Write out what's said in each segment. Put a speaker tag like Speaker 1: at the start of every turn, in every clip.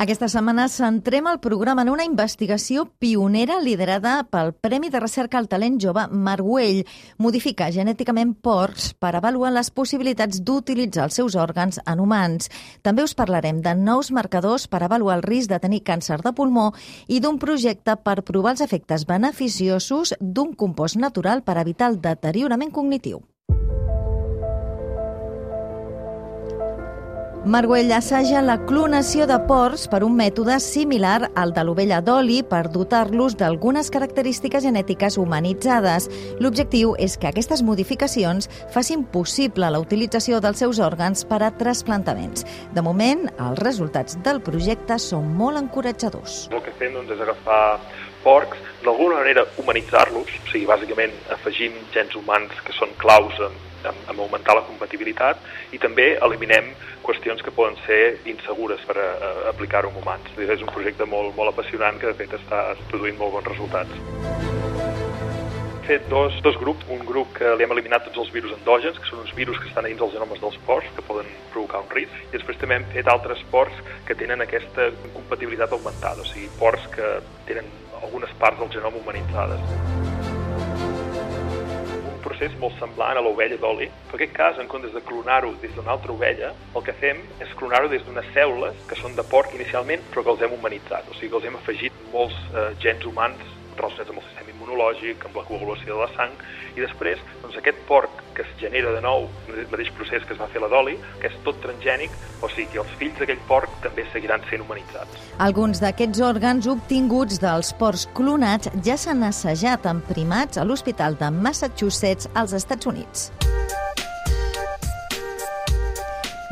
Speaker 1: Aquesta setmana centrem el programa en una investigació pionera liderada pel Premi de Recerca al Talent Jove Marguell. Modificar genèticament porcs per avaluar les possibilitats d'utilitzar els seus òrgans en humans. També us parlarem de nous marcadors per avaluar el risc de tenir càncer de pulmó i d'un projecte per provar els efectes beneficiosos d'un compost natural per evitar el deteriorament cognitiu. Marguell assaja la clonació de porcs per un mètode similar al de l'ovella d'oli per dotar-los d'algunes característiques genètiques humanitzades. L'objectiu és que aquestes modificacions facin possible la utilització dels seus òrgans per a trasplantaments. De moment, els resultats del projecte són molt encoratjadors.
Speaker 2: El que fem doncs, és agafar porcs, d'alguna manera humanitzar-los, o sigui, bàsicament afegim gens humans que són claus en, en, en augmentar la compatibilitat i també eliminem qüestions que poden ser insegures per a aplicar-ho en humans. És un projecte molt, molt apassionant que de fet està produint molt bons resultats fet dos, dos grups. Un grup que li hem eliminat tots els virus endògens, que són uns virus que estan dins dels genomes dels porcs, que poden provocar un risc, i després també hem fet altres porcs que tenen aquesta compatibilitat augmentada, o sigui, porcs que tenen algunes parts del genoma humanitzades procés molt semblant a l'ovella d'oli. En aquest cas, en comptes de clonar-ho des d'una altra ovella, el que fem és clonar-ho des d'unes cèl·lules que són de porc inicialment, però que els hem humanitzat. O sigui que els hem afegit molts eh, gens humans relacionats amb el sistema immunològic, amb la coagulació de la sang, i després doncs, aquest porc que es genera de nou, el mateix procés que es va fer la d'oli, que és tot transgènic, o sigui que els fills d'aquell porc també seguiran sent humanitzats.
Speaker 1: Alguns d'aquests òrgans obtinguts dels porcs clonats ja s'han assajat en primats a l'Hospital de Massachusetts als Estats Units.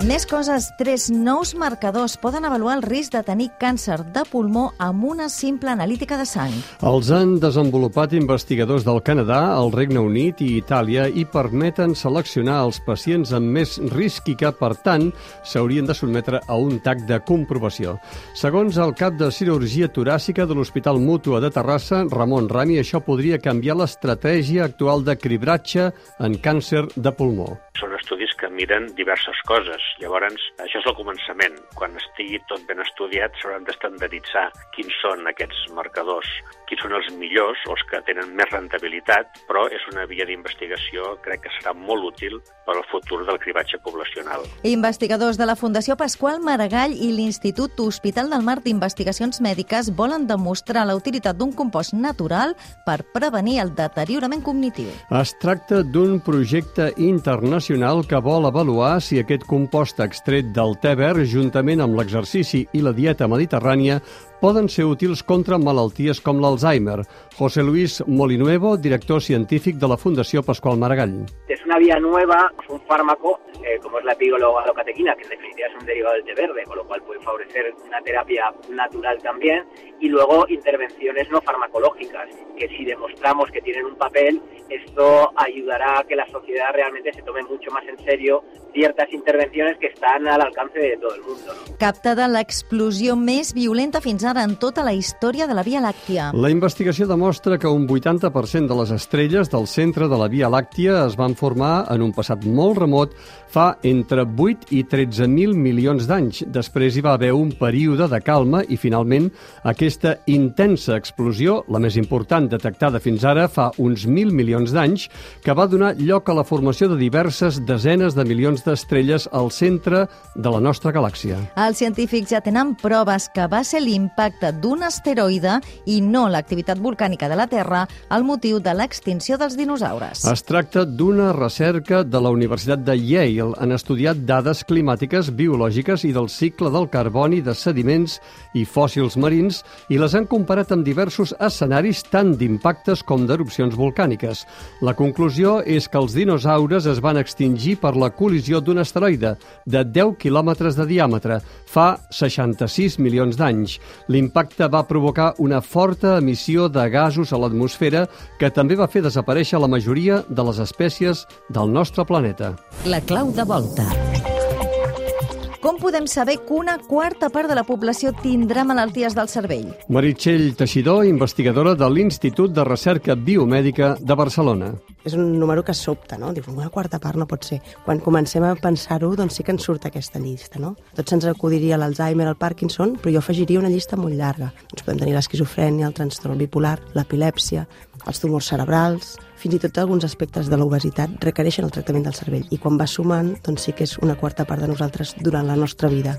Speaker 1: Més coses, tres nous marcadors poden avaluar el risc de tenir càncer de pulmó amb una simple analítica de sang.
Speaker 3: Els han desenvolupat investigadors del Canadà, el Regne Unit i Itàlia i permeten seleccionar els pacients amb més risc i que, per tant, s'haurien de sotmetre a un tac de comprovació. Segons el cap de cirurgia toràcica de l'Hospital Mútua de Terrassa, Ramon Rami, això podria canviar l'estratègia actual de cribratge en càncer de pulmó.
Speaker 4: Són estudis que miren diverses coses. Llavors, això és el començament. Quan estigui tot ben estudiat, s'hauran d'estandarditzar quins són aquests marcadors, quins són els millors, els que tenen més rentabilitat, però és una via d'investigació, crec que serà molt útil per al futur del cribatge poblacional.
Speaker 1: Investigadors de la Fundació Pasqual Maragall i l'Institut Hospital del Mar d'Investigacions Mèdiques volen demostrar la utilitat d'un compost natural per prevenir el deteriorament cognitiu.
Speaker 3: Es tracta d'un projecte internacional nacional que vol avaluar si aquest compost extret del te verd, juntament amb l'exercici i la dieta mediterrània, poden ser útils contra malalties com l'Alzheimer. José Luis Molinuevo, director científic de la Fundació Pascual Maragall.
Speaker 5: Es una vía nueva, un fármaco, eh, como es la epigalocatequina, que en definitiva es un derivado del té verde, con lo cual puede favorecer una terapia natural también, y luego intervenciones no farmacológicas, que si demostramos que tienen un papel, esto ayudará a que la sociedad realmente se tome mucho más en serio ciertas intervenciones que estan al alcance de tot el món. No?
Speaker 1: Captada l'explosió més violenta fins ara en tota la història de la Via Làctia.
Speaker 3: La investigació demostra que un 80% de les estrelles del centre de la Via Làctia es van formar en un passat molt remot fa entre 8 i 13.000 milions d'anys. Després hi va haver un període de calma i finalment aquesta intensa explosió, la més important detectada fins ara fa uns 1.000 milions d'anys, que va donar lloc a la formació de diverses desenes de milions d'estrelles al centre de la nostra galàxia.
Speaker 1: Els científics ja tenen proves que va ser l'impacte d'un asteroide i no l'activitat volcànica de la Terra el motiu de l'extinció dels dinosaures.
Speaker 3: Es tracta d'una recerca de la Universitat de Yale. Han estudiat dades climàtiques, biològiques i del cicle del carboni de sediments i fòssils marins i les han comparat amb diversos escenaris tant d'impactes com d'erupcions volcàniques. La conclusió és que els dinosaures es van extingir per la col·lisió col·lisió d'un asteroide de 10 quilòmetres de diàmetre fa 66 milions d'anys. L'impacte va provocar una forta emissió de gasos a l'atmosfera que també va fer desaparèixer la majoria de les espècies del nostre planeta.
Speaker 6: La clau de volta.
Speaker 1: Com podem saber que una quarta part de la població tindrà malalties del cervell?
Speaker 3: Meritxell Teixidor, investigadora de l'Institut de Recerca Biomèdica de Barcelona.
Speaker 7: És un número que sobta, no? Dius, una quarta part no pot ser. Quan comencem a pensar-ho, doncs sí que ens surt aquesta llista, no? Tot se'ns acudiria l'Alzheimer, el Parkinson, però jo afegiria una llista molt llarga. Doncs podem tenir l'esquizofrènia, el trastorn bipolar, l'epilèpsia, els tumors cerebrals, fins i tot alguns aspectes de l'obesitat requereixen el tractament del cervell i quan va sumant, doncs sí que és una quarta part de nosaltres durant la nostra vida.